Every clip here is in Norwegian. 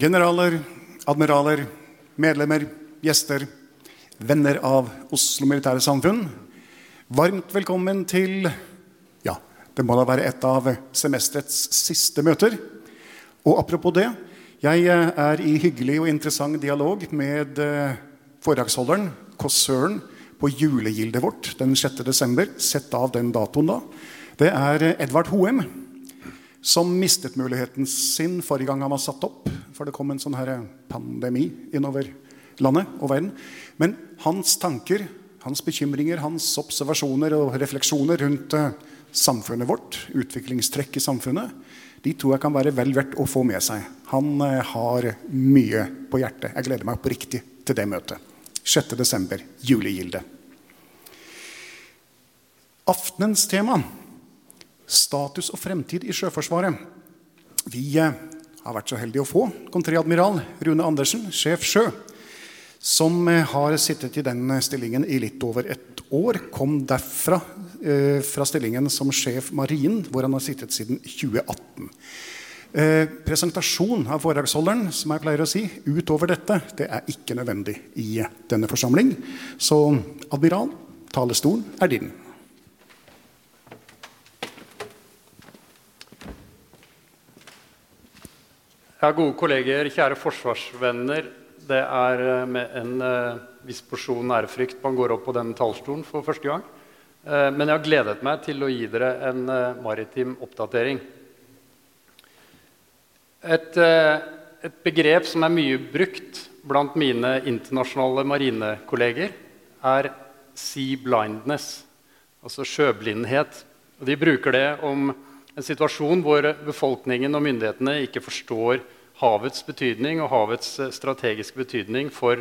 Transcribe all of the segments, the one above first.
Generaler, admiraler, medlemmer, gjester, venner av Oslo Militære Samfunn. Varmt velkommen til ja, det må da være et av semesterets siste møter. Og apropos det, jeg er i hyggelig og interessant dialog med eh, foredragsholderen, kossøren, på julegildet vårt den 6. desember. Sett av den datoen da. Det er Edvard Hoem, som mistet muligheten sin forrige gang han var satt opp. For det kom en sånn her pandemi innover landet og verden. Men hans tanker, hans bekymringer, hans observasjoner og refleksjoner rundt eh, samfunnet vårt, utviklingstrekk i samfunnet, de tror jeg kan være vel verdt å få med seg. Han eh, har mye på hjertet. Jeg gleder meg oppriktig til det møtet. 6. desember, julegilde. Aftenens tema status og fremtid i Sjøforsvaret. Vi eh, har vært så heldige å få kontreadmiral Rune Andersen, sjef sjø, som eh, har sittet i den stillingen i litt over et år. Kom derfra eh, fra stillingen som sjef Marinen, hvor han har sittet siden 2018. Eh, presentasjon av foredragsholderen som jeg pleier å si, utover dette, det er ikke nødvendig i denne forsamling. Så admiral, talerstolen er din. Ja, gode kolleger, kjære forsvarsvenner. Det er eh, med en eh, viss porsjon ærefrykt man går opp på denne talerstolen for første gang. Eh, men jeg har gledet meg til å gi dere en eh, maritim oppdatering. Et, et, begrep som er mye brukt blant mine internasjonale marinekolleger, er sea blindness, altså sjøblindhet. Og de bruker det om en situasjon hvor befolkningen og myndighetene ikke forstår havets betydning og havets eh, strategiske betydning for,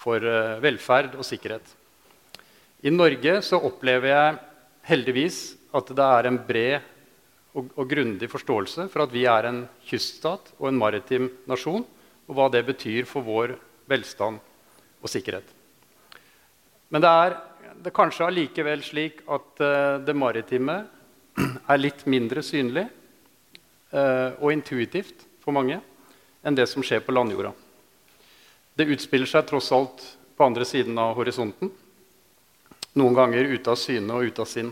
for eh, velferd og sikkerhet. I Norge så opplever jeg heldigvis at det er en bred og, og grundig forståelse for at vi er en kyststat og en maritim nasjon, og hva det betyr for vår velstand og sikkerhet. Men det er, det kanskje allikevel slik at uh, det maritime er litt mindre synlig uh, og intuitivt for mange enn det som skjer på landjorda. Det utspiller seg tross alt på andre siden av horisonten. Noen ganger ute av syne og ute av sinn.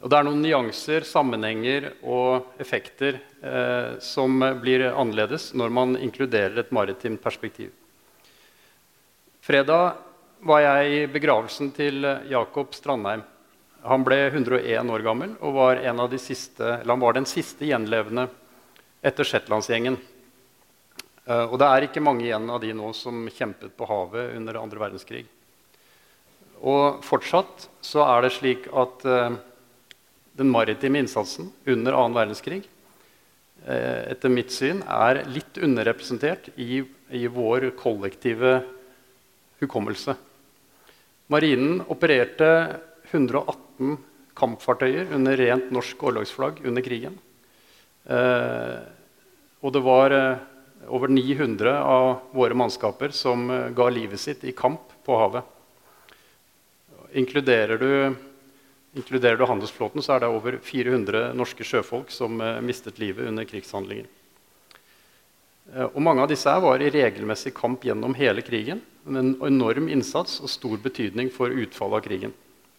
Og det er noen nyanser, sammenhenger og effekter eh, som blir annerledes når man inkluderer et maritimt perspektiv. Fredag var jeg i begravelsen til Jakob Strandheim. Han ble 101 år gammel og var, de siste, var den siste gjenlevende etter Shetlandsgjengen. Uh, og det er ikke mange igjen av de nå som kjempet på havet under andre verdenskrig. Og fortsatt så er det slik at uh, den maritime innsatsen under annen verdenskrig uh, etter mitt syn er litt underrepresentert i, i vår kollektive hukommelse. Marinen opererte 118 kampfartøyer under rent norsk orlogsflagg under krigen. Eh, og det var eh, over 900 av våre mannskaper som eh, ga livet sitt i kamp på havet. Inkluderer du, inkluderer du handelsflåten, så er det over 400 norske sjøfolk som eh, mistet livet under krigshandlinger. Eh, og mange av disse var i regelmessig kamp gjennom hele krigen. med En enorm innsats og stor betydning for utfallet av krigen.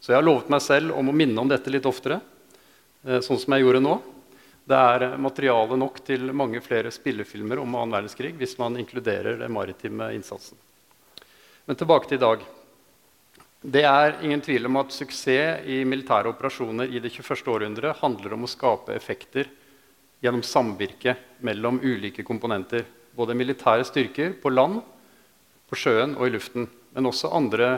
Så jeg har lovet meg selv om å minne om dette litt oftere, eh, sånn som jeg gjorde nå. Det er eh, materiale nok til mange flere spillefilmer om annen verdenskrig hvis man inkluderer den maritime innsatsen. Men tilbake til i dag. Det er ingen tvil om at suksess i militære operasjoner i det 21. århundret handler om å skape effekter gjennom samvirke mellom ulike komponenter. Både militære styrker på land, på sjøen og i luften. Men også andre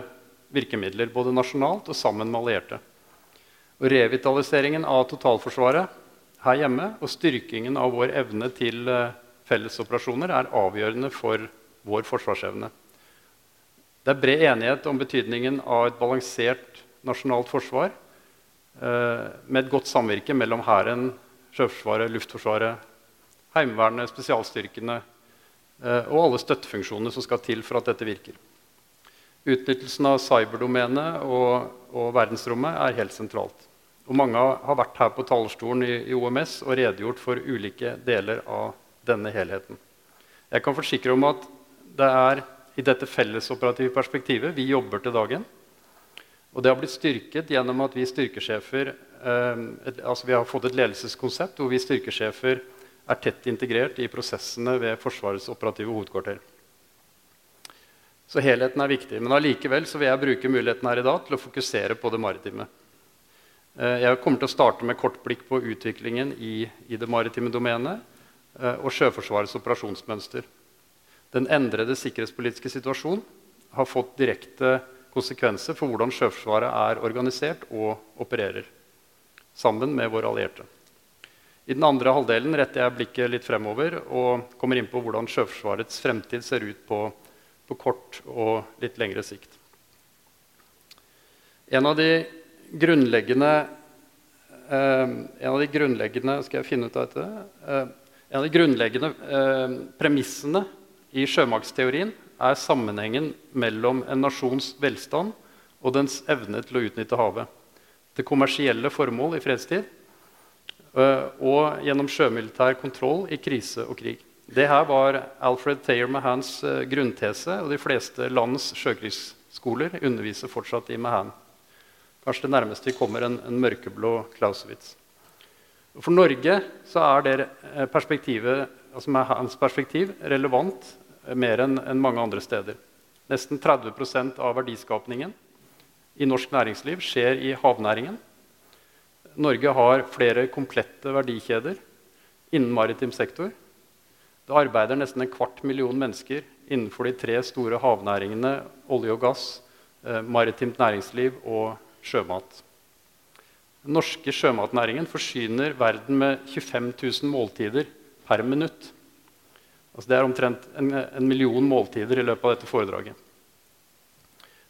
virkemidler, både nasjonalt og sammen med allierte. Og revitaliseringen av totalforsvaret her hjemme og styrkingen av vår evne til eh, fellesoperasjoner er avgjørende for vår forsvarsevne. Det er bred enighet om betydningen av et balansert nasjonalt forsvar eh, med et godt samvirke mellom Hæren, Sjøforsvaret, Luftforsvaret, Heimevernet, spesialstyrkene eh, og alle støttefunksjonene som skal til for at dette virker. Utnyttelsen av cyberdomenet og, og, verdensrommet er helt sentralt. Og mange har vært her på talerstolen i, i, OMS og redegjort for ulike deler av denne helheten. Jeg kan forsikre om at det er i dette fellesoperative perspektivet vi jobber til dagen. Og det har blitt styrket gjennom at vi styrkesjefer eh, altså vi har fått et ledelseskonsept hvor vi styrkesjefer er tett integrert i prosessene ved Forsvarets operative hovedkvarter. Så helheten er viktig. Men allikevel vil jeg bruke muligheten her i dag til å fokusere på det maritime. Eh, jeg kommer til å starte med kort blikk på utviklingen i, i det maritime domenet eh, og Sjøforsvarets operasjonsmønster. Den endrede sikkerhetspolitiske situasjonen har fått direkte konsekvenser for hvordan Sjøforsvaret er organisert og opererer, sammen med våre allierte. I den andre halvdelen retter jeg blikket litt fremover og kommer inn på hvordan Sjøforsvarets fremtid ser ut på på kort og litt lengre sikt. En av de grunnleggende, eh, av de grunnleggende Skal jeg finne ut av dette? Eh, en av de grunnleggende eh, premissene i sjømaktsteorien er sammenhengen mellom en nasjons velstand og dens evne til å utnytte havet. Til kommersielle formål i fredstid og gjennom sjømilitær kontroll i krise og krig. Det her var Alfred Thayer Mahans uh, grunntese, og de fleste landets sjøkrigsskoler underviser fortsatt i Mahan. Kanskje det nærmeste vi kommer en, en mørkeblå Clausewitz. For Norge er det eh, perspektivet, altså Mahans perspektiv relevant eh, mer enn en mange andre steder. Nesten 30% av verdiskapningen i norsk næringsliv skjer i havnæringen. Norge har flere komplette verdikjeder innen maritim sektor. Det arbeider nesten en kvart million mennesker innenfor de tre store havnæringene olje og gass, eh, maritimt næringsliv og sjømat. Den norske sjømatnæringen forsyner verden med 25 000 måltider per minutt. Altså det er omtrent en, en, million måltider i løpet av dette foredraget.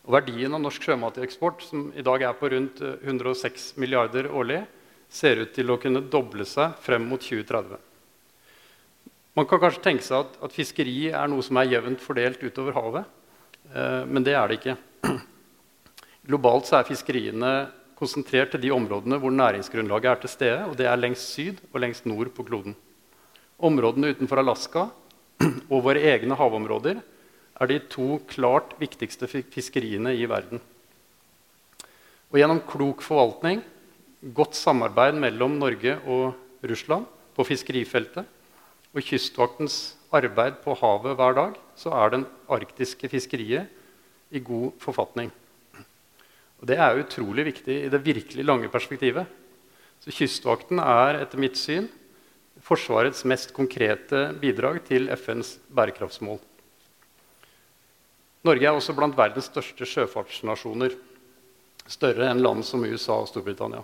Og verdien av norsk sjømateksport, som i dag er på rundt 106 eh, milliarder årlig, ser ut til å kunne doble seg frem mot 2030. Man kan kanskje tenke seg at, at fiskeri er noe som er jevnt fordelt utover havet. Eh, men det er det ikke. Globalt så er fiskeriene konsentrert til de områdene hvor næringsgrunnlaget er til stede. og Det er lengst syd og lengst nord på kloden. Områdene utenfor Alaska og våre egne havområder er de to klart viktigste fiskeriene i verden. Og gjennom klok forvaltning, godt samarbeid mellom Norge og Russland på fiskerifeltet og Kystvaktens arbeid på havet hver dag, så er den arktiske fiskeriet i god forfatning. Og Det er utrolig viktig i det virkelig lange perspektivet. Så Kystvakten er etter mitt syn Forsvarets mest konkrete bidrag til FNs bærekraftsmål. Norge er også blant verdens største sjøfartsnasjoner. Større enn land som USA og Storbritannia.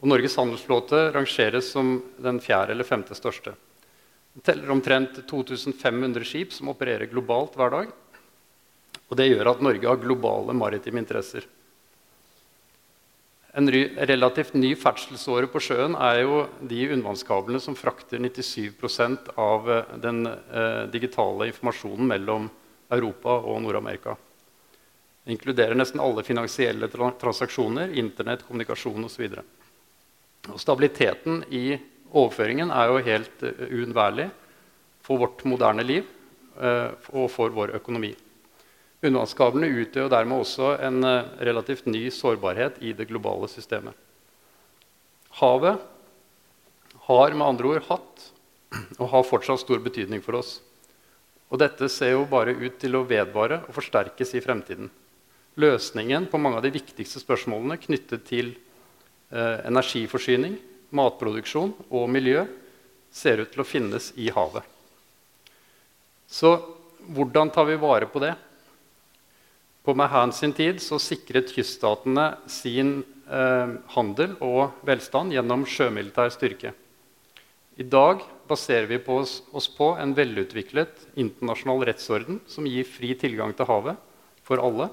Og Norges handelsflåte rangeres som den fjerde eller femte største. Teller omtrent 2500 skip som opererer globalt hver dag. Og det gjør at Norge har globale maritime interesser. En relativt ny ferdselsåre på sjøen er jo de undervannskablene som frakter 97 av eh, den eh, digitale informasjonen mellom Europa og Nord-Amerika. Det inkluderer nesten alle finansielle transaksjoner, Internett, kommunikasjon osv. Stabiliteten i overføringen er jo helt uh, uunnværlig for vårt moderne liv uh, og for vår økonomi. Undervannskablene utgjør dermed også en uh, relativt ny sårbarhet i det globale systemet. Havet har med andre ord hatt og har fortsatt stor betydning for oss. Og dette ser jo bare ut til å vedvare og forsterkes i fremtiden. Løsningen på mange av de viktigste spørsmålene knyttet til eh, energiforsyning, matproduksjon og miljø ser ut til å finnes i havet. Så hvordan tar vi vare på det? På Mahan sin tid så sikret kyststatene sin eh, handel og velstand gjennom sjømilitær styrke. I dag baserer vi på oss, oss, på en velutviklet internasjonal rettsorden som gir fri tilgang til havet for alle,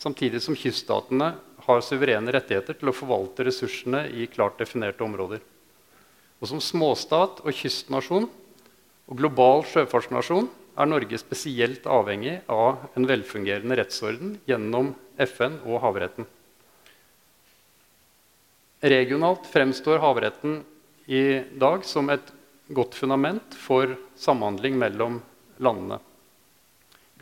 samtidig som kyststatene har suverene rettigheter til å forvalte ressursene i klart definerte områder. Og Som småstat og kystnasjon og global sjøfartsnasjon er Norge spesielt avhengig av en velfungerende rettsorden gjennom FN og havretten. Regionalt fremstår havretten i dag som et godt fundament for samhandling mellom landene.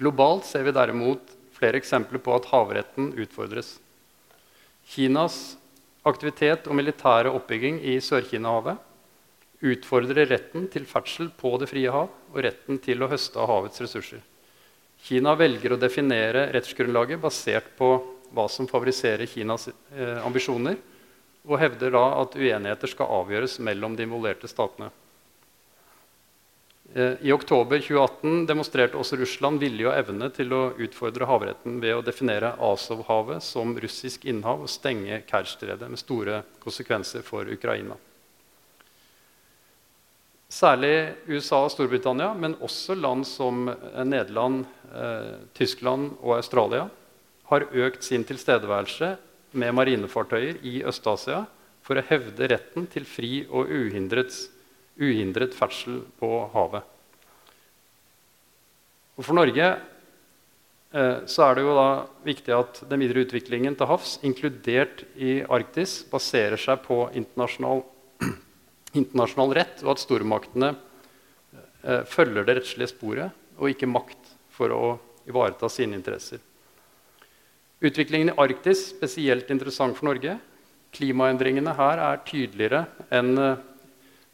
Globalt ser vi derimot flere eksempler på at havretten utfordres. Kinas aktivitet og militære oppbygging i Sør-Kina-havet utfordrer retten til ferdsel på det frie hav og retten til å høste av havets ressurser. Kina velger å definere rettsgrunnlaget basert på hva som favoriserer Kinas eh, ambisjoner, og hevder da at uenigheter skal avgjøres mellom de involverte statene. Eh, I oktober 2018 demonstrerte også Russland vilje og evne til å utfordre havretten ved å definere Azov-havet som russisk innhav og stenge Kerstredet, med store konsekvenser for Ukraina. Særlig USA og Storbritannia, men også land som Nederland, eh, Tyskland og Australia har økt sin tilstedeværelse med marinefartøyer i Øst-Asia for å hevde retten til fri og uhindret, uhindret ferdsel på havet. Og for Norge eh, så er det jo da viktig at den videre utviklingen til havs, inkludert i Arktis, baserer seg på internasjonal, internasjonal rett, og at stormaktene eh, følger det rettslige sporet, og ikke makt for å ivareta sine interesser. Utviklingen i Arktis spesielt interessant for Norge. Klimaendringene her er tydeligere enn eh,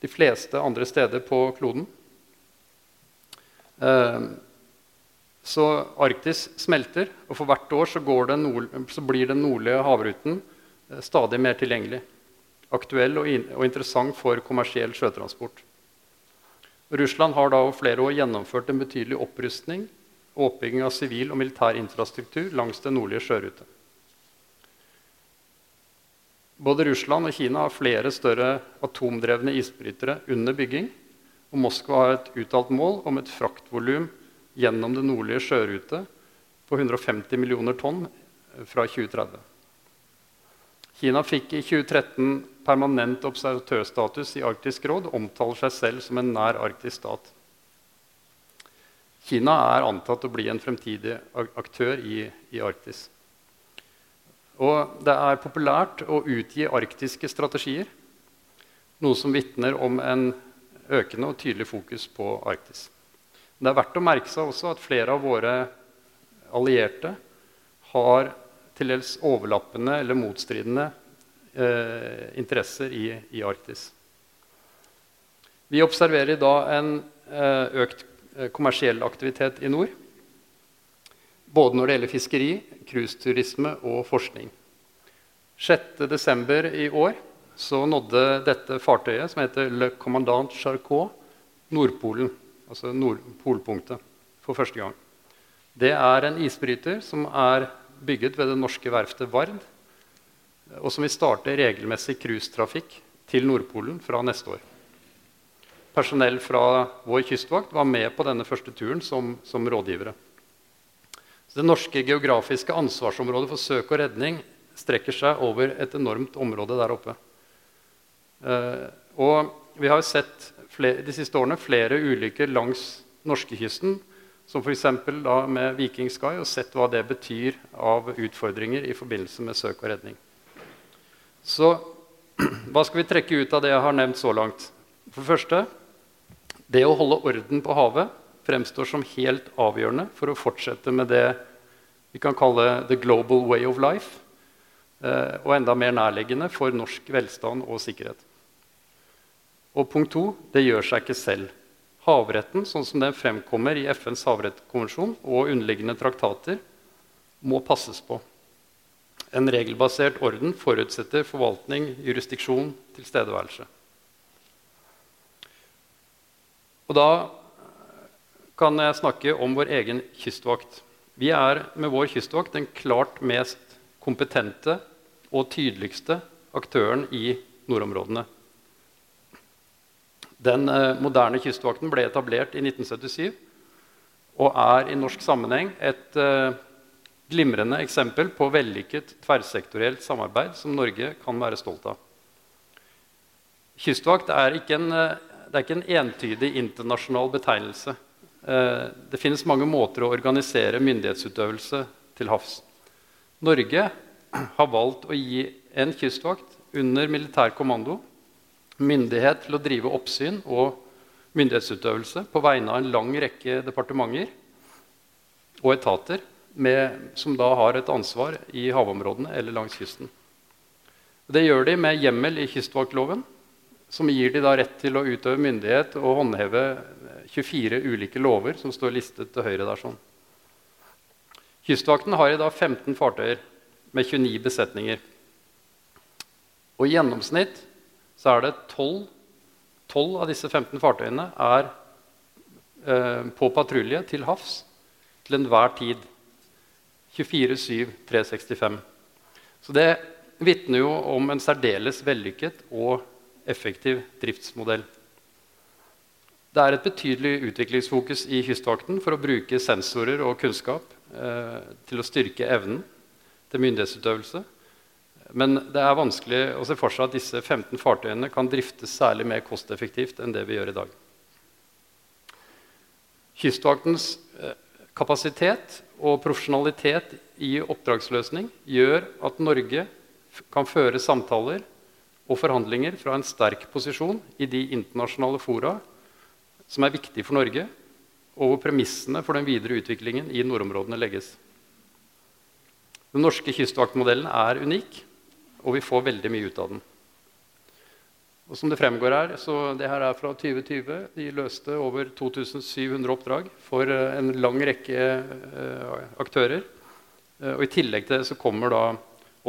de fleste andre steder på kloden. Eh, så Arktis smelter, og for hvert år så, nord, så blir den nordlige havruten eh, stadig mer tilgjengelig. Aktuell og, og interessant for kommersiell sjøtransport. Russland har da over flere år gjennomført en betydelig opprustning oppbygging av sivil og militær infrastruktur langs den nordlige sjørute. Både Russland og Kina har flere større atomdrevne isbrytere under bygging. Og Moskva har et uttalt mål om et fraktvolum gjennom det nordlige sjørute på 150 millioner tonn fra 2030. Kina fikk i 2013 permanent observatørstatus i Arktisk råd og omtaler seg selv som en nær arktisk stat. Kina er antatt å bli en fremtidig aktør i, i Arktis. Og det er populært å utgi arktiske strategier, noe som vitner om en økende og tydelig fokus på Arktis. Det er verdt å merke seg også at flere av våre allierte har til dels overlappende eller motstridende eh, interesser i, i, Arktis. Vi observerer i dag en eh, økt Eh, kommersiell aktivitet i nord. Både når det gjelder fiskeri, cruiseturisme og forskning. 6.12. i år nådde dette fartøyet, som heter Le Commandant Charcot, Nordpolen. Altså Nordpolpunktet for første gang. Det er en isbryter som er bygget ved det norske verftet Vard, og som vil starte regelmessig cruisetrafikk til Nordpolen fra neste år personell fra vår kystvakt var med på denne første turen som, som rådgivere. Det norske geografiske ansvarsområdet for søk og redning strekker seg over et enormt område der oppe. Eh, og vi har sett de siste årene flere ulykker langs norskekysten, som f.eks. med Viking Sky, og sett hva det betyr av utfordringer i forbindelse med søk og redning. Så hva skal vi trekke ut av det jeg har nevnt så langt? For det første det å holde orden på havet fremstår som helt avgjørende for å fortsette med det vi kan kalle 'the global way of life', eh, og enda mer nærliggende for norsk velstand og sikkerhet. Og punkt to det gjør seg ikke selv. Havretten, sånn som den fremkommer i FNs havrettskonvensjon og underliggende traktater, må passes på. En regelbasert orden forutsetter forvaltning, jurisdiksjon, tilstedeværelse. Og da kan jeg snakke om vår egen kystvakt. Vi er med vår kystvakt den klart mest kompetente og tydeligste aktøren i nordområdene. Den eh, moderne kystvakten ble etablert i 1977 og er i norsk sammenheng et eh, glimrende eksempel på vellykket tverrsektorielt samarbeid som Norge kan være stolt av. Kystvakt er ikke en eh, er ikke en entydig internasjonal betegnelse. Eh, det finnes mange måter å organisere myndighetsutøvelse til havs. Norge har valgt å gi en kystvakt under militær kommando myndighet til å drive oppsyn og myndighetsutøvelse på vegne av en lang rekke departementer og etater med, som da har et ansvar i havområdene eller langs kysten. Det gjør de med hjemmel i kystvaktloven som gir de rett til å utøve myndighet og håndheve 24 ulike lover som står listet til høyre der. sånn. Kystvakten har i dag 15 fartøyer med 29 besetninger. Og I gjennomsnitt så er det 12, 12 av disse 15 fartøyene er eh, på patrulje til havs til enhver tid. 24-7, 365. Så det vitner jo om en særdeles vellykket og effektiv driftsmodell. Det er et betydelig utviklingsfokus i Kystvakten for å bruke sensorer og kunnskap eh, til å styrke evnen til myndighetsutøvelse. Men det er vanskelig å se for seg at disse 15 fartøyene kan driftes særlig mer kosteffektivt enn det vi gjør i dag. Kystvaktens eh, kapasitet og profesjonalitet i oppdragsløsning gjør at Norge kan føre samtaler og forhandlinger fra en sterk posisjon i de internasjonale fora som er viktig for Norge, og hvor premissene for den videre utviklingen i nordområdene legges. Den norske kystvaktmodellen er unik, og vi får veldig mye ut av den. Og som Det fremgår her, så det her er fra 2020. De løste over 2700 oppdrag for eh, en lang rekke eh, aktører. Eh, og I tillegg til det så kommer da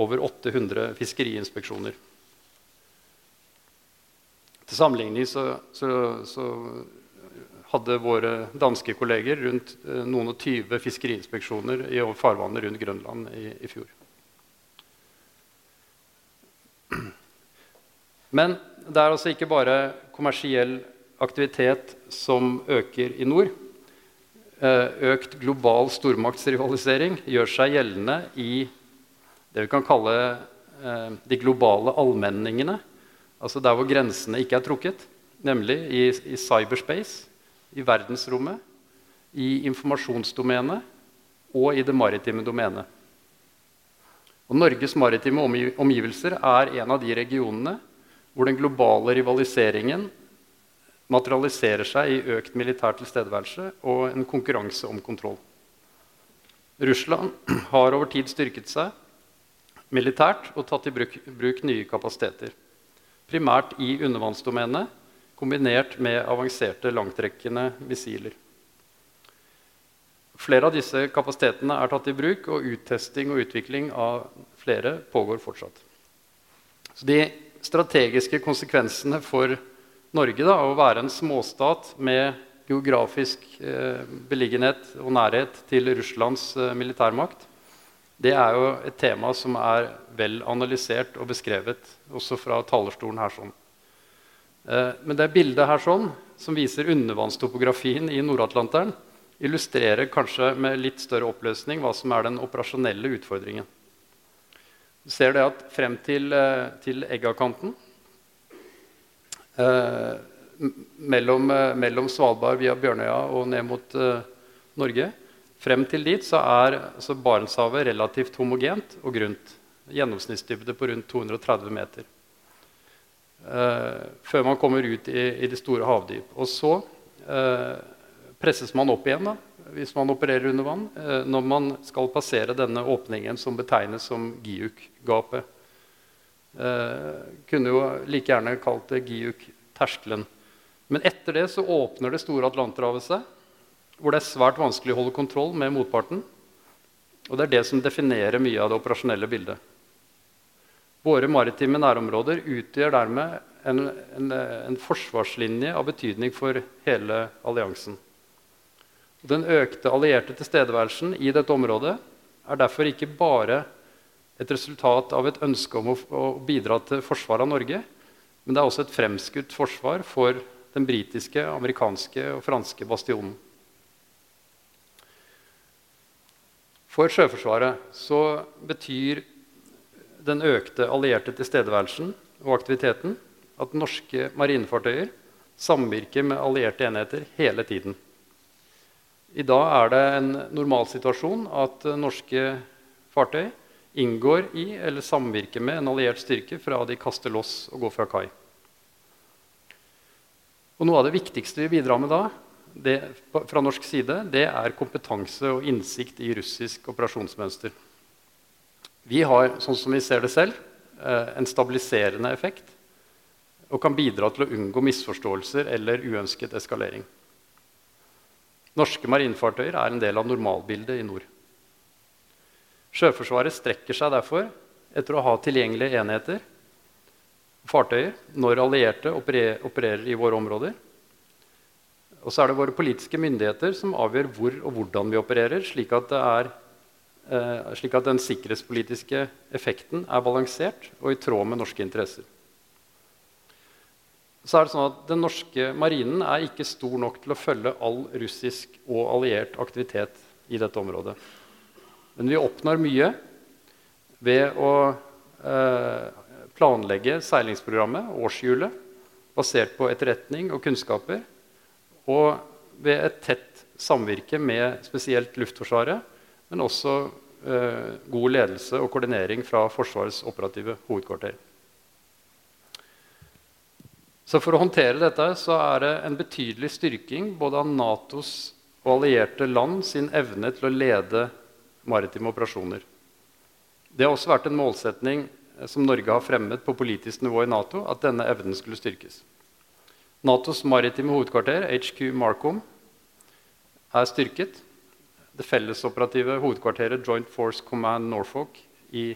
over 800 fiskeriinspeksjoner. Til sammenligning så, så, så, hadde våre danske kolleger rundt eh, noen og tyve fiskeriinspeksjoner i farvannet rundt Grønland i, i fjor. Men det er altså ikke bare kommersiell aktivitet som øker i nord. Eh, økt global stormaktsrivalisering gjør seg gjeldende i det vi kan kalle eh, de globale allmenningene Altså der hvor grensene ikke er trukket, nemlig i, i cyberspace, i verdensrommet, i informasjonsdomenet og i det maritime domenet. Og Norges maritime omgivelser er en av de regionene hvor den globale rivaliseringen materialiserer seg i økt militær tilstedeværelse og en konkurranse om kontroll. Russland har over tid styrket seg militært og tatt i bruk, bruk nye kapasiteter primært i undervannsdomenet, kombinert med avanserte langtrekkende missiler. Flere av disse kapasitetene er tatt i bruk, og uttesting og utvikling av flere pågår fortsatt. Så de strategiske konsekvensene for Norge da, å være en småstat med geografisk eh, beliggenhet og nærhet til Russlands eh, militærmakt det er jo et tema som er vel analysert og beskrevet også fra talerstolen her. sånn. Eh, men det bildet her sånn, som viser undervannstopografien i Nord-Atlanteren, illustrerer kanskje med litt større oppløsning hva som er den operasjonelle utfordringen. Du ser det at frem til, eh, til Eggakanten eh, mellom, eh, mellom, Svalbard via Bjørnøya og ned mot eh, Norge Frem til dit så er altså Barentshavet relativt homogent og grunt. Gjennomsnittsdybde på rundt 230 meter. Eh, før man kommer ut i, i det store havdyp. Og så eh, presses man opp igjen da, hvis man opererer under vann, eh, når man skal passere denne åpningen som betegnes som Giuk-gapet. Kunne jo like gjerne kalt det Giuk-terskelen. Men etter det så åpner det store Atlanterhavet seg, hvor det er svært vanskelig å holde kontroll med motparten. Og det er det som definerer mye av det operasjonelle bildet. Våre maritime nærområder utgjør dermed en, en, en forsvarslinje av betydning for hele alliansen. Den økte allierte tilstedeværelsen i dette området er derfor ikke bare et resultat av et ønske om å, å bidra til forsvaret av Norge, men det er også et fremskutt forsvar for den britiske, amerikanske og franske bastionen. For Sjøforsvaret så betyr den økte allierte tilstedeværelsen og aktiviteten at norske marinefartøyer samvirker med allierte enheter hele tiden. I dag er det en normalsituasjon at norske fartøy inngår i eller samvirker med en alliert styrke fra de kaster loss og går fra kai. Og Noe av det viktigste vi bidrar med da, det, fra norsk side, det er kompetanse og innsikt i russisk operasjonsmønster. Vi har, sånn som vi ser det selv, eh, en stabiliserende effekt og kan bidra til å unngå misforståelser eller uønsket eskalering. Norske marinefartøyer er en del av normalbildet i nord. Sjøforsvaret strekker seg derfor etter å ha tilgjengelige enheter og fartøyer når allierte opererer i våre områder. Og så er det våre politiske myndigheter som avgjør hvor og hvordan vi opererer, slik at, det er, slik at den sikkerhetspolitiske effekten er balansert og i tråd med norske interesser så er det sånn at Den norske marinen er ikke stor nok til å følge all russisk og alliert aktivitet i dette området. Men vi oppnår mye ved å eh, planlegge seilingsprogrammet, årshjulet, basert på etterretning og kunnskaper, og ved et tett samvirke med spesielt Luftforsvaret, men også eh, god ledelse og koordinering fra Forsvarets operative hovedkvarter. Så For å håndtere dette så er det en betydelig styrking både av Natos og allierte land sin evne til å lede maritime operasjoner. Det har også vært en målsetning eh, som Norge har fremmet på politisk nivå i Nato, at denne evnen skulle styrkes. Natos maritime hovedkvarter, HQ Marcom, er styrket. Det fellesoperative hovedkvarteret Joint Force Command Norfolk i,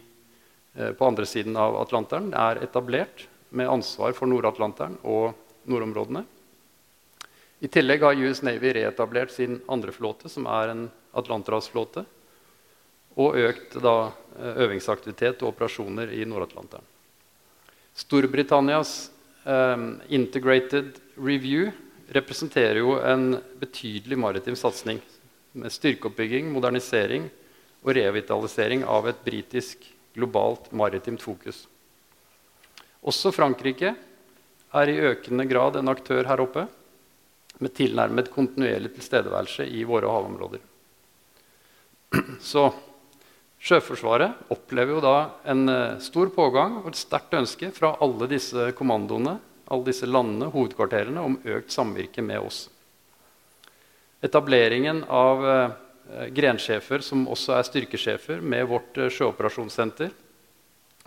eh, på andre siden av Atlanteren er etablert med ansvar for Nord-Atlanteren og nordområdene. I tillegg har US Navy reetablert sin andre flåte, som er en atlanterhavsflåte, og økt da, eh, øvingsaktivitet og operasjoner i Nord-Atlanteren. Storbritannias eh, Integrated Review representerer jo en betydelig maritim satsing med styrkeoppbygging, modernisering og revitalisering av et britisk globalt maritimt fokus. Også Frankrike er i økende grad en aktør her oppe med tilnærmet kontinuerlig tilstedeværelse i våre havområder. Så Sjøforsvaret opplever jo da en eh, stor pågang og et sterkt ønske fra alle disse kommandoene, alle disse landene, hovedkvarterene, om økt samvirke med oss. Etableringen av eh, grensjefer som også er styrkesjefer, med vårt eh, sjøoperasjonssenter,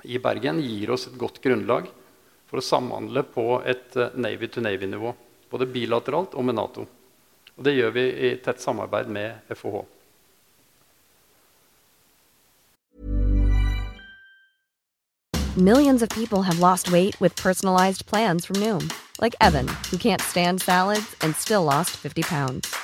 i Bergen gir oss et godt grunnlag for å samhandle på et eh, Navy-to-Navy-nivå. Både bilateralt og med Nato. Og det gjør vi i tett samarbeid med FOH. Millions of people have lost weight with personalized plans from Noom. Like Evan, who can't stand salads and still lost 50 pounds.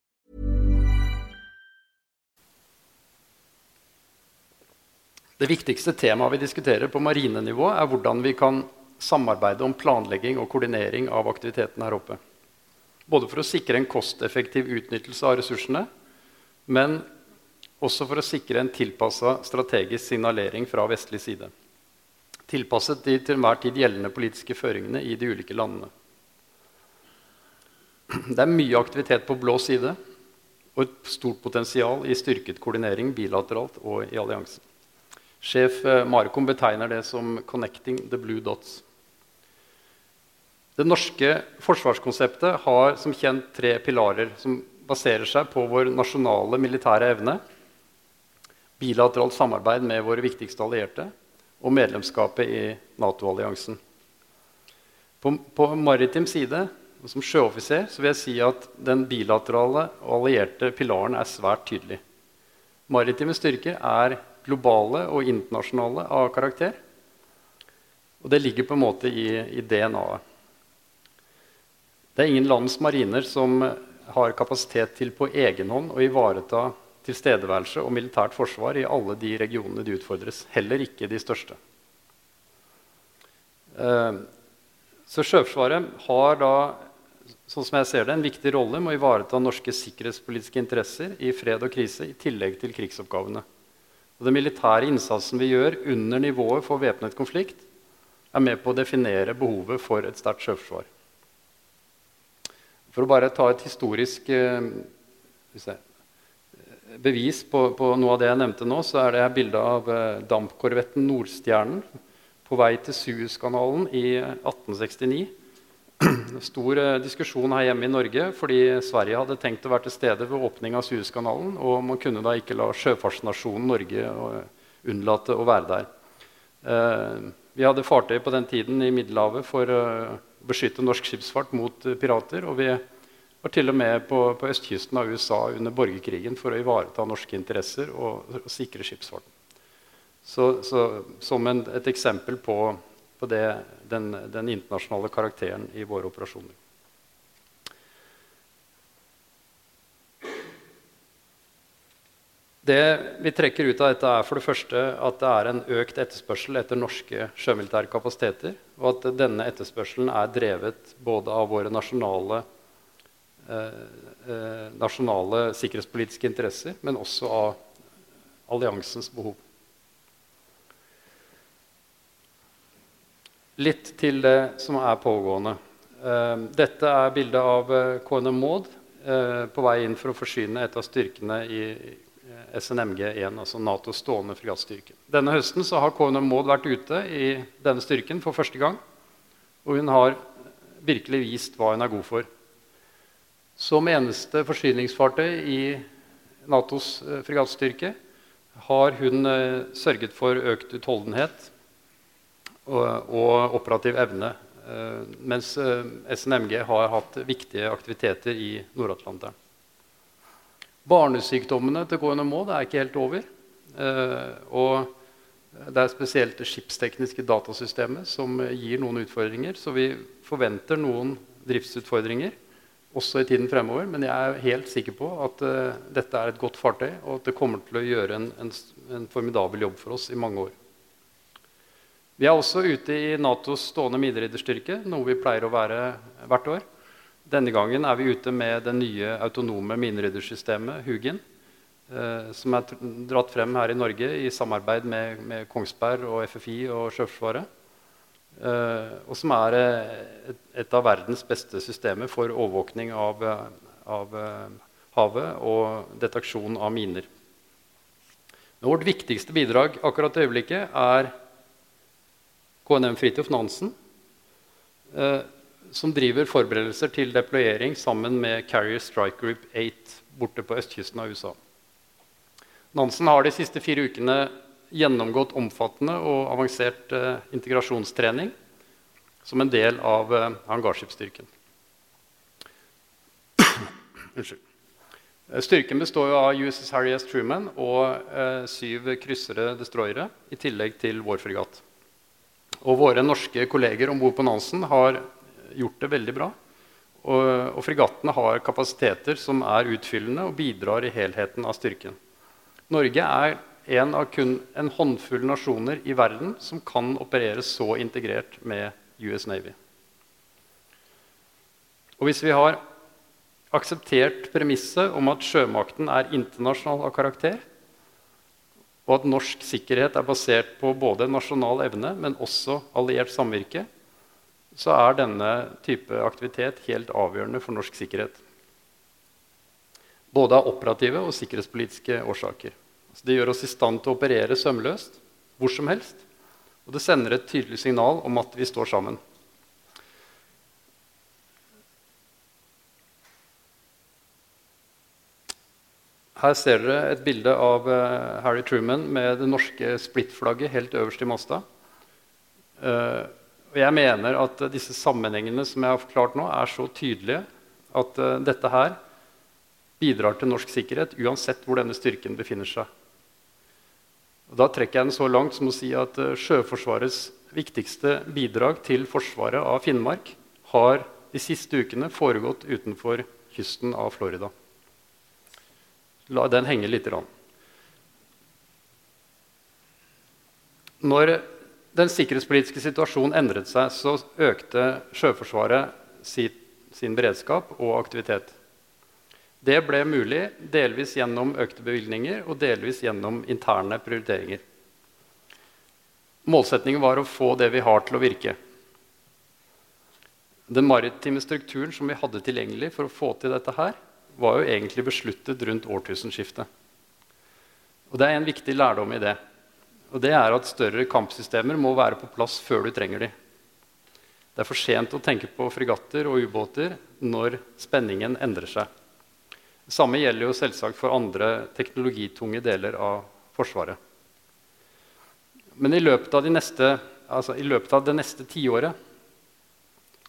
Det viktigste temaet vi diskuterer på marinenivå, er hvordan vi kan samarbeide om planlegging og koordinering av aktiviteten her oppe. Både for å sikre en kosteffektiv utnyttelse av ressursene, men også for å sikre en tilpassa strategisk signalering fra vestlig side. Tilpasset de til enhver tid gjeldende politiske føringene i de ulike landene. Det er mye aktivitet på blå side og et stort potensial i styrket koordinering bilateralt og i alliansen. Sjef eh, Markom betegner det som 'connecting the blue dots'. Det norske forsvarskonseptet har som kjent tre pilarer som baserer seg på vår nasjonale militære evne, bilateralt samarbeid med våre viktigste allierte og medlemskapet i Nato-alliansen. På, på maritim side som sjøoffiser vil jeg si at den bilaterale og allierte pilaren er svært tydelig. Maritime styrker er globale og internasjonale av karakter. Og det ligger på en måte i, i DNA-et. Det er ingen lands mariner som har kapasitet til på egen hånd å ivareta tilstedeværelse og militært forsvar i alle de regionene de utfordres. Heller ikke de største. Eh, så Sjøforsvaret har da sånn som jeg ser det, en viktig rolle med å ivareta norske sikkerhetspolitiske interesser i fred og krise i tillegg til krigsoppgavene. Og Den militære innsatsen vi gjør under nivået for væpnet konflikt, er med på å definere behovet for et sterkt sjøforsvar. For å bare ta et historisk eh, bevis på, på, noe av det jeg nevnte nå, så er det her av eh, dampkorvetten Nordstjernen på vei til Suezkanalen i 1869 stor eh, diskusjon her hjemme i Norge fordi Sverige hadde tenkt å være til stede ved åpning av Suezkanalen. Og man kunne da ikke la sjøfartsnasjonen Norge eh, unnlate å være der. Eh, vi hadde fartøy på den tiden i Middelhavet for å beskytte norsk skipsfart mot pirater. Og vi var til og med på, på østkysten av USA under borgerkrigen for å ivareta norske interesser og, og sikre skipsfarten. Så, så som en, et eksempel på på det, den, den, internasjonale karakteren i våre operasjoner. Det vi trekker ut av dette, er for det første at det er en økt etterspørsel etter norske sjømilitære kapasiteter, og at denne etterspørselen er drevet både av våre nasjonale, eh, eh, nasjonale sikkerhetspolitiske interesser, men også av alliansens behov. Litt til det som er pågående. Eh, dette er bildet av eh, KNM Maud eh, på vei inn for å forsyne et av styrkene i SNMG-1, altså Natos stående fregattstyrke. Denne høsten har KNM Maud vært ute i denne styrken for første gang. Og hun har virkelig vist hva hun er god for. Som eneste forsyningsfartøy i Natos fregattstyrke har hun sørget for økt utholdenhet og, operativ evne. Uh, mens uh, eh, SNMG har hatt viktige aktiviteter i Nord-Atlanteren. Barnesykdommene til KNMO er ikke helt over. Uh, og det er spesielt det skipstekniske datasystemet som gir noen utfordringer. Så vi forventer noen driftsutfordringer også i tiden fremover. Men jeg er helt sikker på at dette er et godt fartøy, og at det kommer til å gjøre en, en, en formidabel jobb for oss i mange år. Vi er også ute i Natos stående middelridderstyrke, noe vi pleier å være hvert år. Denne gangen er vi ute med det nye autonome mineryddersystemet, Hugin, eh, som er dratt frem her i Norge i samarbeid med, med Kongsberg og FFI og Sjøforsvaret. Eh, og som er eh, et, et, av verdens beste systemer for overvåkning av, av eh, havet og deteksjon av miner. Men vårt viktigste bidrag akkurat i øyeblikket er KNM Fridtjof Nansen, eh, som driver forberedelser til deployering sammen med Carrier Strike Group 8 borte på østkysten av USA. Nansen har de siste fire ukene gjennomgått omfattende og avansert eh, integrasjonstrening som en del av eh, hangarskipsstyrken. Unnskyld. Eh, styrken består av USS Harry S. Truman og eh, syv kryssere destroyere, i tillegg til vår fregatt. Og våre norske kolleger om bord på Nansen har gjort det veldig bra. Og, og fregattene har kapasiteter som er utfyllende og bidrar i helheten av styrken. Norge er en av kun en håndfull nasjoner i verden som kan operere så integrert med US Navy. Og hvis vi har akseptert premisset om at sjømakten er internasjonal av karakter, og at norsk sikkerhet er basert på både nasjonal evne, men også alliert samvirke, så er denne type aktivitet helt avgjørende for norsk sikkerhet. Både av operative og sikkerhetspolitiske årsaker. Så det gjør oss i stand til å operere sømløst hvor som helst. Og det sender et tydelig signal om at vi står sammen. Her ser dere et bilde av uh, Harry Truman med det norske splittflagget helt øverst i masta. Og jeg mener at disse sammenhengene som jeg har forklart nå, er så tydelige at uh, dette her bidrar til norsk sikkerhet uansett hvor denne styrken befinner seg. Og da trekker jeg den så langt som å si at Sjøforsvarets viktigste bidrag til forsvaret av Finnmark har de siste ukene foregått utenfor kysten av Florida. La den henge litt. Når den sikkerhetspolitiske situasjonen endret seg, så økte Sjøforsvaret sin beredskap og aktivitet. Det ble mulig delvis gjennom økte bevilgninger og delvis gjennom interne prioriteringer. Målsettingen var å få det vi har, til å virke. Den maritime strukturen som vi hadde tilgjengelig for å få til dette her, var jo egentlig besluttet rundt årtusenskiftet. Og Det er en viktig lærdom i det. Og det er at Større kampsystemer må være på plass før du trenger dem. Det er for sent å tenke på fregatter og ubåter når spenningen endrer seg. Det samme gjelder jo selvsagt for andre teknologitunge deler av Forsvaret. Men i løpet av, de neste, altså i løpet av det neste tiåret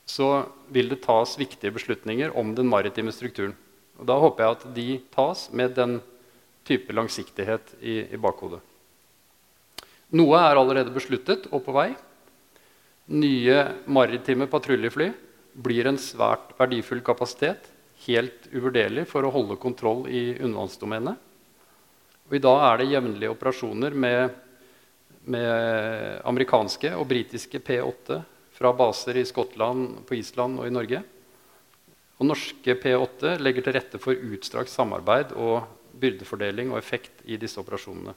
så vil det tas viktige beslutninger om den maritime strukturen. Og Da håper jeg at de tas med den type langsiktighet i, i bakhodet. Noe er allerede besluttet og på vei. Nye maritime patruljefly blir en svært verdifull kapasitet helt uvurderlig for å holde kontroll i undervannsdomenet. I dag er det jevnlige operasjoner med, med amerikanske og britiske P8 fra baser i Skottland, på Island og i Norge. Og norske P8 legger til rette for utstrakt samarbeid og byrdefordeling og effekt i disse operasjonene.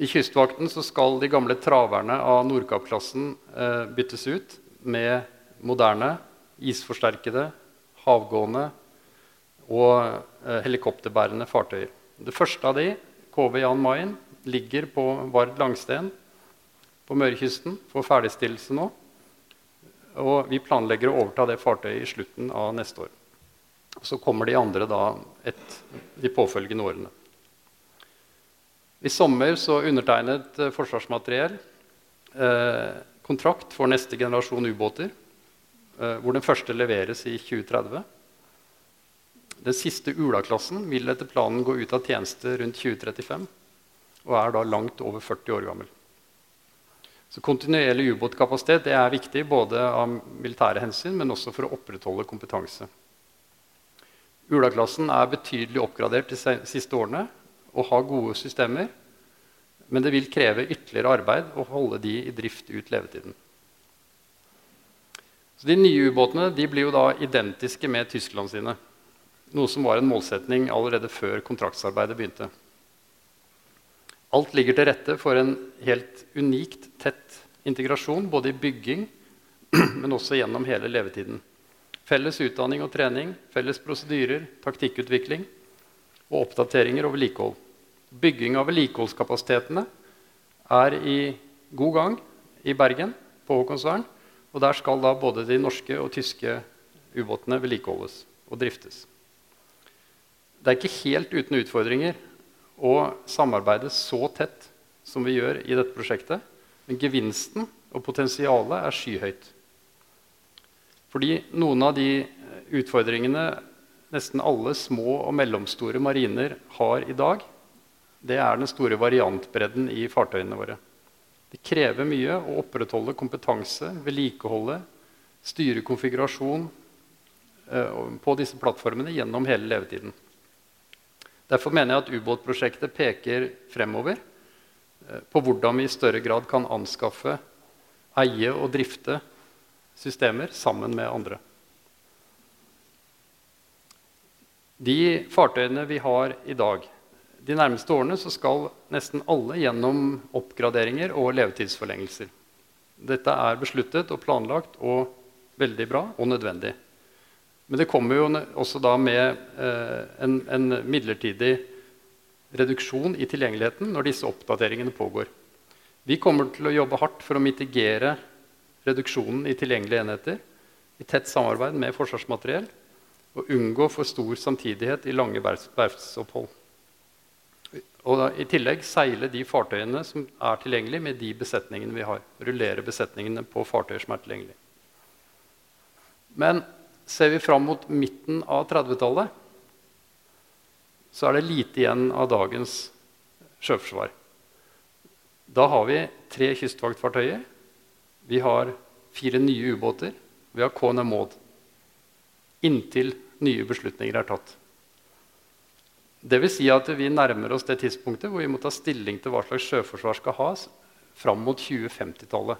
I Kystvakten skal de gamle traverne av Nordkapp-klassen eh, byttes ut med moderne isforsterkede, havgående og eh, helikopterbærende fartøyer. Det første av de, KV Jan Mayen, ligger på Vard Langsten på Mørekysten for ferdigstillelse nå. Og vi planlegger å overta det fartøyet i slutten av neste år. Så kommer de andre da et, de påfølgende årene. I sommer så undertegnet eh, Forsvarsmateriell eh, kontrakt for neste generasjon ubåter. Eh, hvor den første leveres i 2030. Den siste Ula-klassen vil etter planen gå ut av tjeneste rundt 2035 og er da langt over 40 år gammel. Så Kontinuerlig ubåtkapasitet er viktig både av militære hensyn, men også for å opprettholde kompetanse. Ula-klassen er betydelig oppgradert de siste årene og har gode systemer. Men det vil kreve ytterligere arbeid å holde de i drift ut levetiden. Så De nye ubåtene de blir jo da identiske med Tyskland sine. Noe som var en målsetning allerede før kontraktsarbeidet begynte. Alt ligger til rette for en helt unikt tett integrasjon, både i bygging, men også gjennom hele levetiden. Felles utdanning og trening, felles prosedyrer, taktikkutvikling og oppdateringer og vedlikehold. Bygging av vedlikeholdskapasitetene er i god gang i Bergen, på Haakonsvern. Og der skal da både de norske og tyske ubåtene vedlikeholdes og driftes. Det er ikke helt uten utfordringer å samarbeide så tett som vi gjør i dette prosjektet. Men gevinsten og potensialet er skyhøyt. Fordi noen av de utfordringene nesten alle små og mellomstore mariner har i dag, det er den store variantbredden i fartøyene våre. Det krever mye å opprettholde kompetanse, vedlikeholde, styre konfigurasjon eh, på disse plattformene gjennom hele levetiden. Derfor mener jeg at ubåtprosjektet peker fremover eh, på hvordan vi i større grad kan anskaffe, eie og drifte systemer sammen med andre. De fartøyene vi har i dag De nærmeste årene skal nesten alle gjennom oppgraderinger og levetidsforlengelser. Dette er besluttet og planlagt og veldig bra og nødvendig. Men det kommer jo også da med eh, en, en, midlertidig reduksjon i tilgjengeligheten når disse oppdateringene pågår. Vi kommer til å jobbe hardt for å mitigere reduksjonen i tilgjengelige enheter i tett samarbeid med Forsvarsmateriell og unngå for stor samtidighet i lange verftsopphold. Og da, I tillegg seile de fartøyene som er tilgjengelige, med de besetningene vi har. Rullere besetningene på fartøyer som er tilgjengelige. Men ser vi fram mot midten av 30-tallet, så er det lite igjen av dagens sjøforsvar. Da har vi tre kystvaktfartøyer. Vi har fire nye ubåter. Vi har KNM Maud. Inntil nye beslutninger er tatt. Det vil si at vi nærmer oss det tidspunktet hvor vi må ta stilling til hva slags sjøforsvar skal ha fram mot 2050-tallet.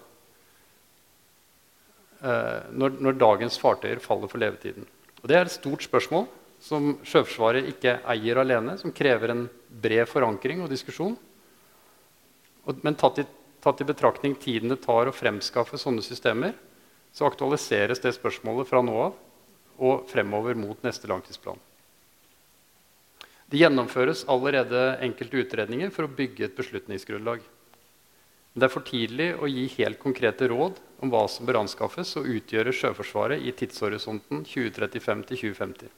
Eh, når, når, dagens fartøyer faller for levetiden. Og det er et stort spørsmål som Sjøforsvaret ikke eier alene, som krever en bred forankring og diskusjon. Men tatt i, tatt i betraktning tiden det tar å fremskaffe sånne systemer, så aktualiseres det spørsmålet fra nå av og fremover mot neste langtidsplan. Det gjennomføres allerede enkelte utredninger for å bygge et beslutningsgrunnlag. Men det er for tidlig å gi helt konkrete råd om hva som bør anskaffes og utgjøre Sjøforsvaret i tidshorisonten 2035-2050.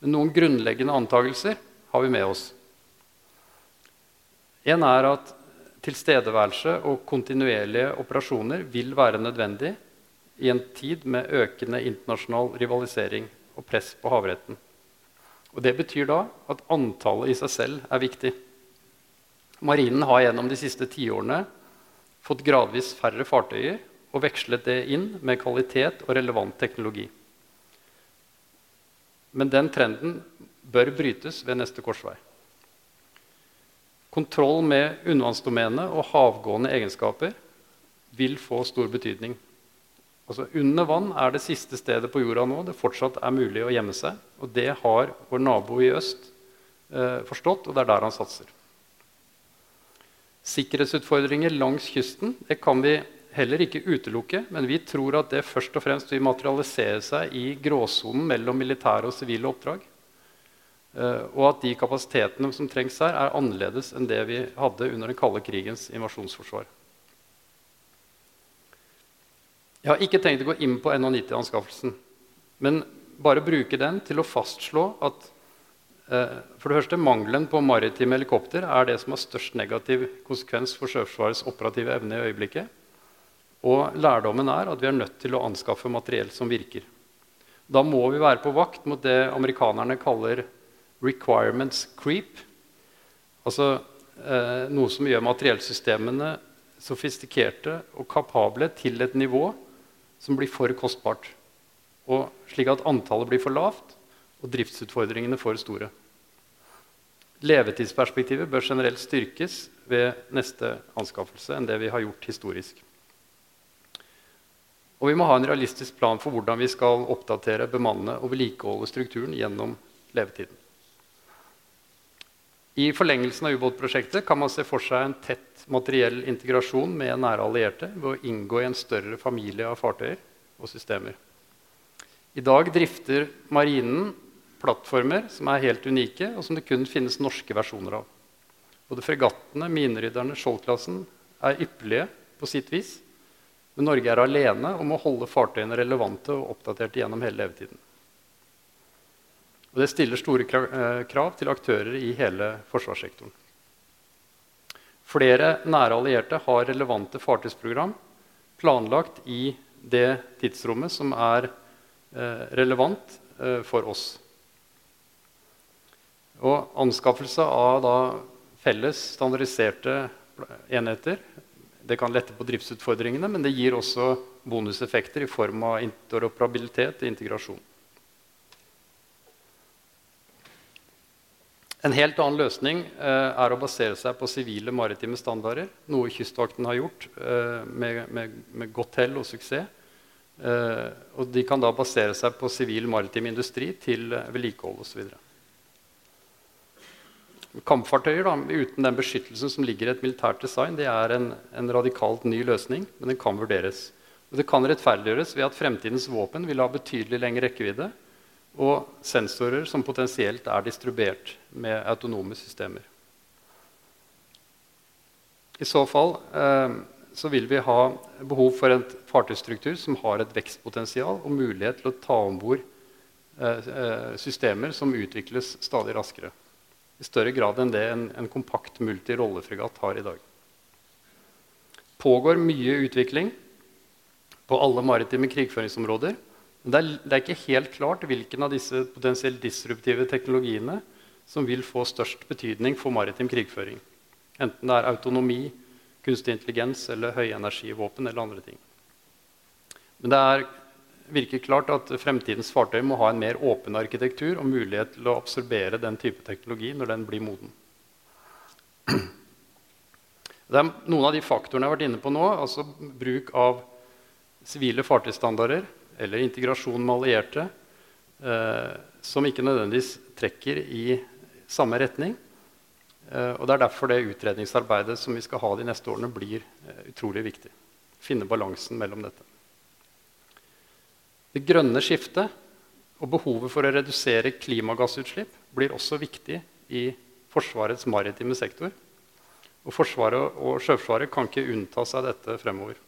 Men noen grunnleggende antakelser har vi med oss. En er at tilstedeværelse og kontinuerlige operasjoner vil være nødvendig i en tid med økende internasjonal rivalisering og press på havretten. Og Det betyr da at antallet i seg selv er viktig. Marinen har gjennom de siste tiårene fått gradvis færre fartøyer og vekslet det inn med kvalitet og relevant teknologi. Men den trenden bør brytes ved neste korsvei. Kontroll med undervannsdomenet og havgående egenskaper vil få stor betydning Altså Under vann er det siste stedet på jorda nå det fortsatt er mulig å gjemme seg. Og det har vår nabo i øst eh, forstått, og det er der han satser. Sikkerhetsutfordringer langs kysten det kan vi heller ikke utelukke, men vi tror at det først og fremst vil materialisere seg i gråsonen mellom militære og sivile oppdrag. Eh, og at de kapasitetene som trengs her, er annerledes enn det vi hadde under den kalde krigens invasjonsforsvar. Jeg har ikke tenkt å gå inn på NH90-anskaffelsen, men bare bruke den til å fastslå at eh, for det første, mangelen på maritime helikopter er det som har størst negativ konsekvens for Sjøforsvarets operative evne i øyeblikket. Og lærdommen er at vi er nødt til å anskaffe materiell som virker. Da må vi være på vakt mot det amerikanerne kaller 'requirements creep'. Altså eh, noe som gjør materiellsystemene sofistikerte og kapable til et nivå som blir for kostbart. Og slik at antallet blir for lavt og driftsutfordringene for store. Levetidsperspektivet bør generelt styrkes ved neste anskaffelse enn det vi har gjort historisk. Og vi må ha en realistisk plan for hvordan vi skal oppdatere, bemanne og vedlikeholde strukturen gjennom levetiden. I forlengelsen av ubåtprosjektet kan man se for seg en tett materiell integrasjon med nære allierte ved å inngå i en større familie av fartøyer og systemer. I dag drifter Marinen plattformer som er helt unike, og som det kun finnes norske versjoner av. Både fregattene, minerydderne, Skjold-klassen er ypperlige på sitt vis. Men Norge er alene om å holde fartøyene relevante og oppdaterte gjennom hele levetiden. Og det stiller store eh, krav til aktører i hele forsvarssektoren. Flere nære allierte har relevante fartøysprogram planlagt i det tidsrommet som er eh, relevant eh, for oss. Og anskaffelse av felles, standardiserte enheter det kan lette på driftsutfordringene, men det gir også bonuseffekter i form av interoperabilitet og integrasjon. En helt annen løsning eh, er å basere seg på sivile maritime standarder, noe Kystvakten har gjort eh, med, med, med, godt hell og suksess. Eh, og de kan da basere seg på sivil maritim industri til eh, vedlikehold osv. Kampfartøyer da, uten den beskyttelsen som ligger i et militært design, det er en, en radikalt ny løsning, men den kan vurderes. Og det kan rettferdiggjøres ved at fremtidens våpen vil ha betydelig lengre rekkevidde og sensorer som potensielt er distribuert med autonome systemer. I så fall eh, så vil vi ha behov for en fartøystruktur som har et vekstpotensial og mulighet til å ta om bord eh, eh, systemer som utvikles stadig raskere. I større grad enn det en, en kompakt multirollefregatt har i dag. pågår mye utvikling på alle maritime krigføringsområder. Men det er, det er, ikke helt klart hvilken av disse potensielt disruptive teknologiene som vil få størst betydning for maritim krigføring. Enten det er autonomi, kunstig intelligens eller høyenergivåpen eller andre ting. Men det er, virker klart at fremtidens fartøy må ha en mer åpen arkitektur og mulighet til å absorbere den type teknologi når den blir moden. Det er noen av de faktorene jeg har vært inne på nå, altså bruk av sivile fartøystandarder, eller integrasjon med allierte eh, som ikke nødvendigvis trekker i samme retning. Eh, og Det er derfor det utredningsarbeidet som vi skal ha de neste årene, blir eh, utrolig viktig. Finne balansen mellom dette. Det grønne skiftet og behovet for å redusere klimagassutslipp blir også viktig i Forsvarets maritime sektor. Og Forsvaret og Sjøforsvaret kan ikke unnta seg dette fremover.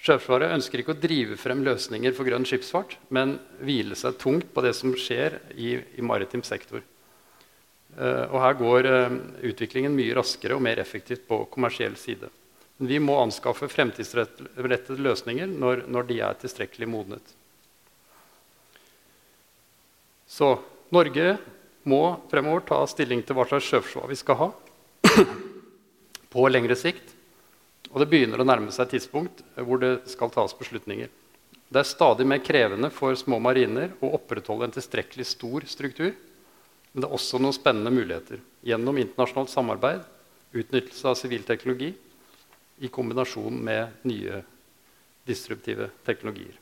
Sjøforsvaret ønsker ikke å drive frem løsninger for grønn skipsfart, men hvile seg tungt på det som skjer i, i maritim sektor. Uh, og her går uh, utviklingen mye raskere og mer effektivt på kommersiell side. Men vi må anskaffe fremtidsrettede løsninger når, når de er tilstrekkelig modnet. Så Norge må fremover ta stilling til hva slags sjøforsvar vi skal ha på lengre sikt. Og det begynner å nærme seg et tidspunkt hvor det skal tas beslutninger. Det er stadig mer krevende for små mariner å opprettholde en tilstrekkelig stor struktur. Men det er også noen spennende muligheter gjennom internasjonalt samarbeid, utnyttelse av sivil teknologi i kombinasjon med nye disruptive teknologier.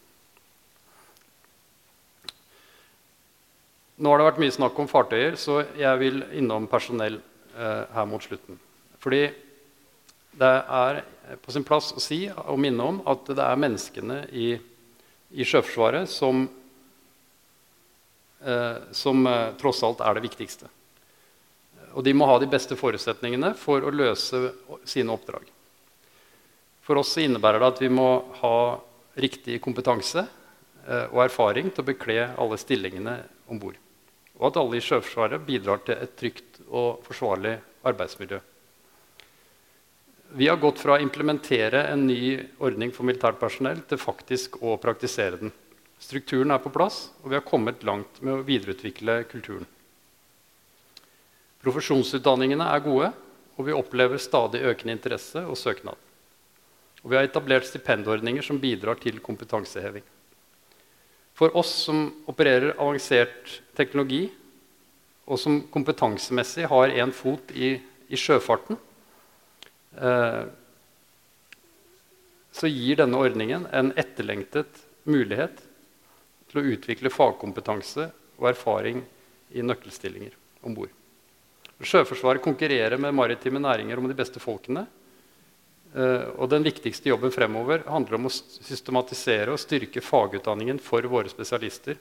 Nå har det vært mye snakk om fartøyer, så jeg vil innom personell eh, her mot slutten. Fordi det er på sin plass å si og minne om at det er menneskene i, i Sjøforsvaret som, eh, som eh, tross alt er det viktigste. Og de må ha de beste forutsetningene for å løse sine oppdrag. For oss innebærer det at vi må ha riktig kompetanse eh, og erfaring til å bekle alle stillingene om bord. Og at alle i Sjøforsvaret bidrar til et trygt og forsvarlig arbeidsmiljø. Vi har gått fra å implementere en ny ordning for militært personell til faktisk å praktisere den. Strukturen er på plass, og vi har kommet langt med å videreutvikle kulturen. Profesjonsutdanningene er gode, og vi opplever stadig økende interesse og søknad. Og vi har etablert stipendordninger som bidrar til kompetanseheving. For oss som opererer avansert teknologi, og som kompetansemessig har én fot i, i sjøfarten, Eh, så gir denne ordningen en etterlengtet mulighet til å utvikle fagkompetanse og erfaring i nøkkelstillinger om bord. Sjøforsvaret konkurrerer med maritime næringer om de beste folkene. Eh, og den viktigste jobben fremover handler om å systematisere og styrke fagutdanningen for våre spesialister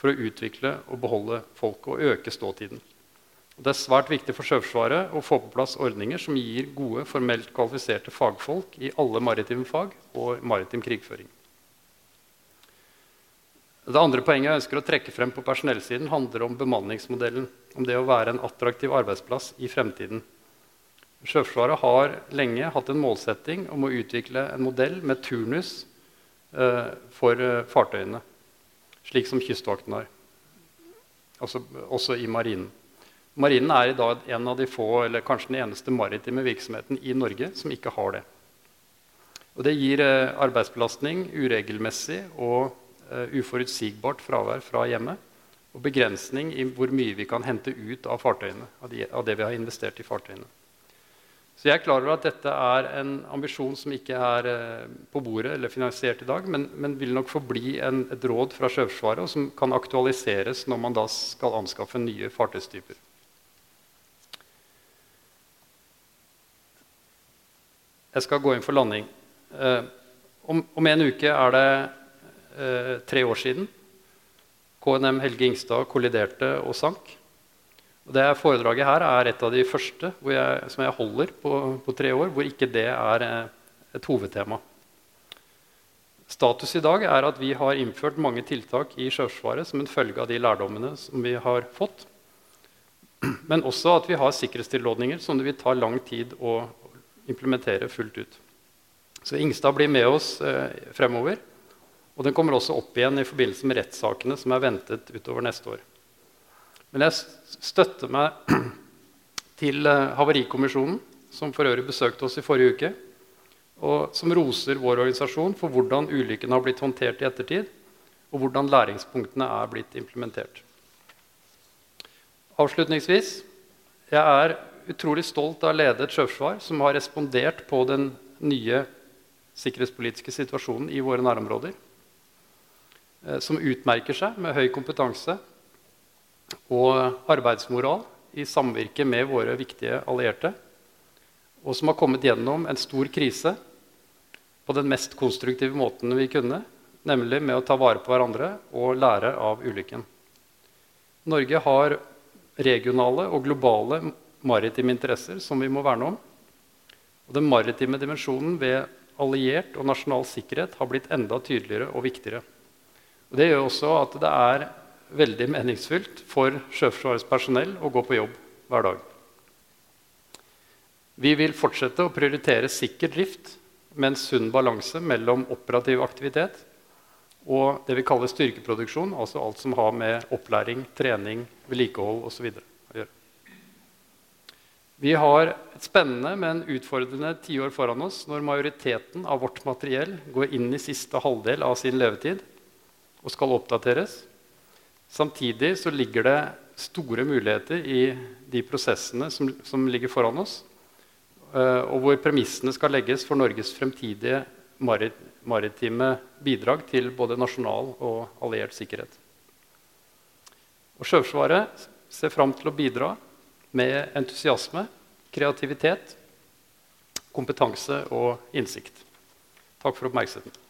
for å utvikle og beholde folk og øke ståtiden. Det er svært viktig for Sjøforsvaret å få på plass ordninger som gir gode, formelt kvalifiserte fagfolk i alle maritime fag og maritim krigføring. Det andre poenget jeg ønsker å trekke frem på personellsiden, handler om bemanningsmodellen. Om det å være en attraktiv arbeidsplass i fremtiden. Sjøforsvaret har lenge hatt en målsetting om å utvikle en modell med turnus eh, for eh, fartøyene, slik som Kystvakten har. Altså, også i marinen. Marinen er i dag en av de få, eller kanskje den eneste maritime virksomheten i Norge som ikke har det. Og det gir eh, arbeidsbelastning, uregelmessig og eh, uforutsigbart fravær fra hjemmet. Og begrensning i hvor mye vi kan hente ut av av, de, av det vi har investert i fartøyene. Så jeg er klar over at dette er en ambisjon som ikke er uh, på bordet eller finansiert i dag, men, men vil nok forbli en, et råd fra Sjøforsvaret, og som kan aktualiseres når man da skal anskaffe nye fartøystyper. Jeg skal gå inn for landing. Eh, om, om, en uke er det eh, tre år siden KNM Helge Ingstad kolliderte og sank. Det Foredraget her er et av de første jeg, som jeg holder på, på, tre år, hvor ikke det er uh, et hovedtema. Status i dag er at vi har innført mange tiltak i Sjøforsvaret som en følge av de lærdommene som vi har fått. Men også at vi har sikkerhetstilrådninger som det vil ta lang tid å implementere fullt ut. Så Ingstad blir med oss eh, fremover. Og den kommer også opp igjen i forbindelse med rettssakene som er ventet utover neste år. Men jeg støtter meg til eh, Havarikommisjonen, som for øvrig besøkte oss i forrige uke, og som roser vår organisasjon for hvordan ulykken har blitt håndtert i ettertid, og hvordan læringspunktene er blitt implementert. Avslutningsvis jeg er utrolig stolt av å lede et sjøforsvar som har respondert på den nye sikkerhetspolitiske situasjonen i våre nærområder. Eh, som utmerker seg med høy kompetanse og arbeidsmoral i samvirke med våre viktige allierte. Og som har kommet gjennom en stor krise på den mest konstruktive måten vi kunne, nemlig med å ta vare på hverandre og lære av ulykken. Norge har regionale og globale maritime interesser som vi må verne om. Og den maritime dimensjonen ved alliert og nasjonal sikkerhet har blitt enda tydeligere og viktigere. Og det gjør også at det er veldig meningsfylt for Sjøforsvarets personell å gå på jobb hver dag. Vi vil fortsette å prioritere sikker drift med en sunn balanse mellom operativ aktivitet og det vi kaller styrkeproduksjon, altså alt som har med opplæring, trening, vedlikehold osv. å gjøre. Vi har et spennende, men utfordrende tiår foran oss når majoriteten av vårt materiell går inn i siste halvdel av sin levetid og skal oppdateres. Samtidig så ligger det store muligheter i de prosessene som, som ligger foran oss, uh, og hvor premissene skal legges for Norges fremtidige marit maritime bidrag til både nasjonal og alliert sikkerhet. Og Sjøforsvaret ser fram til å bidra med entusiasme, kreativitet, kompetanse og innsikt. Takk for oppmerksomheten.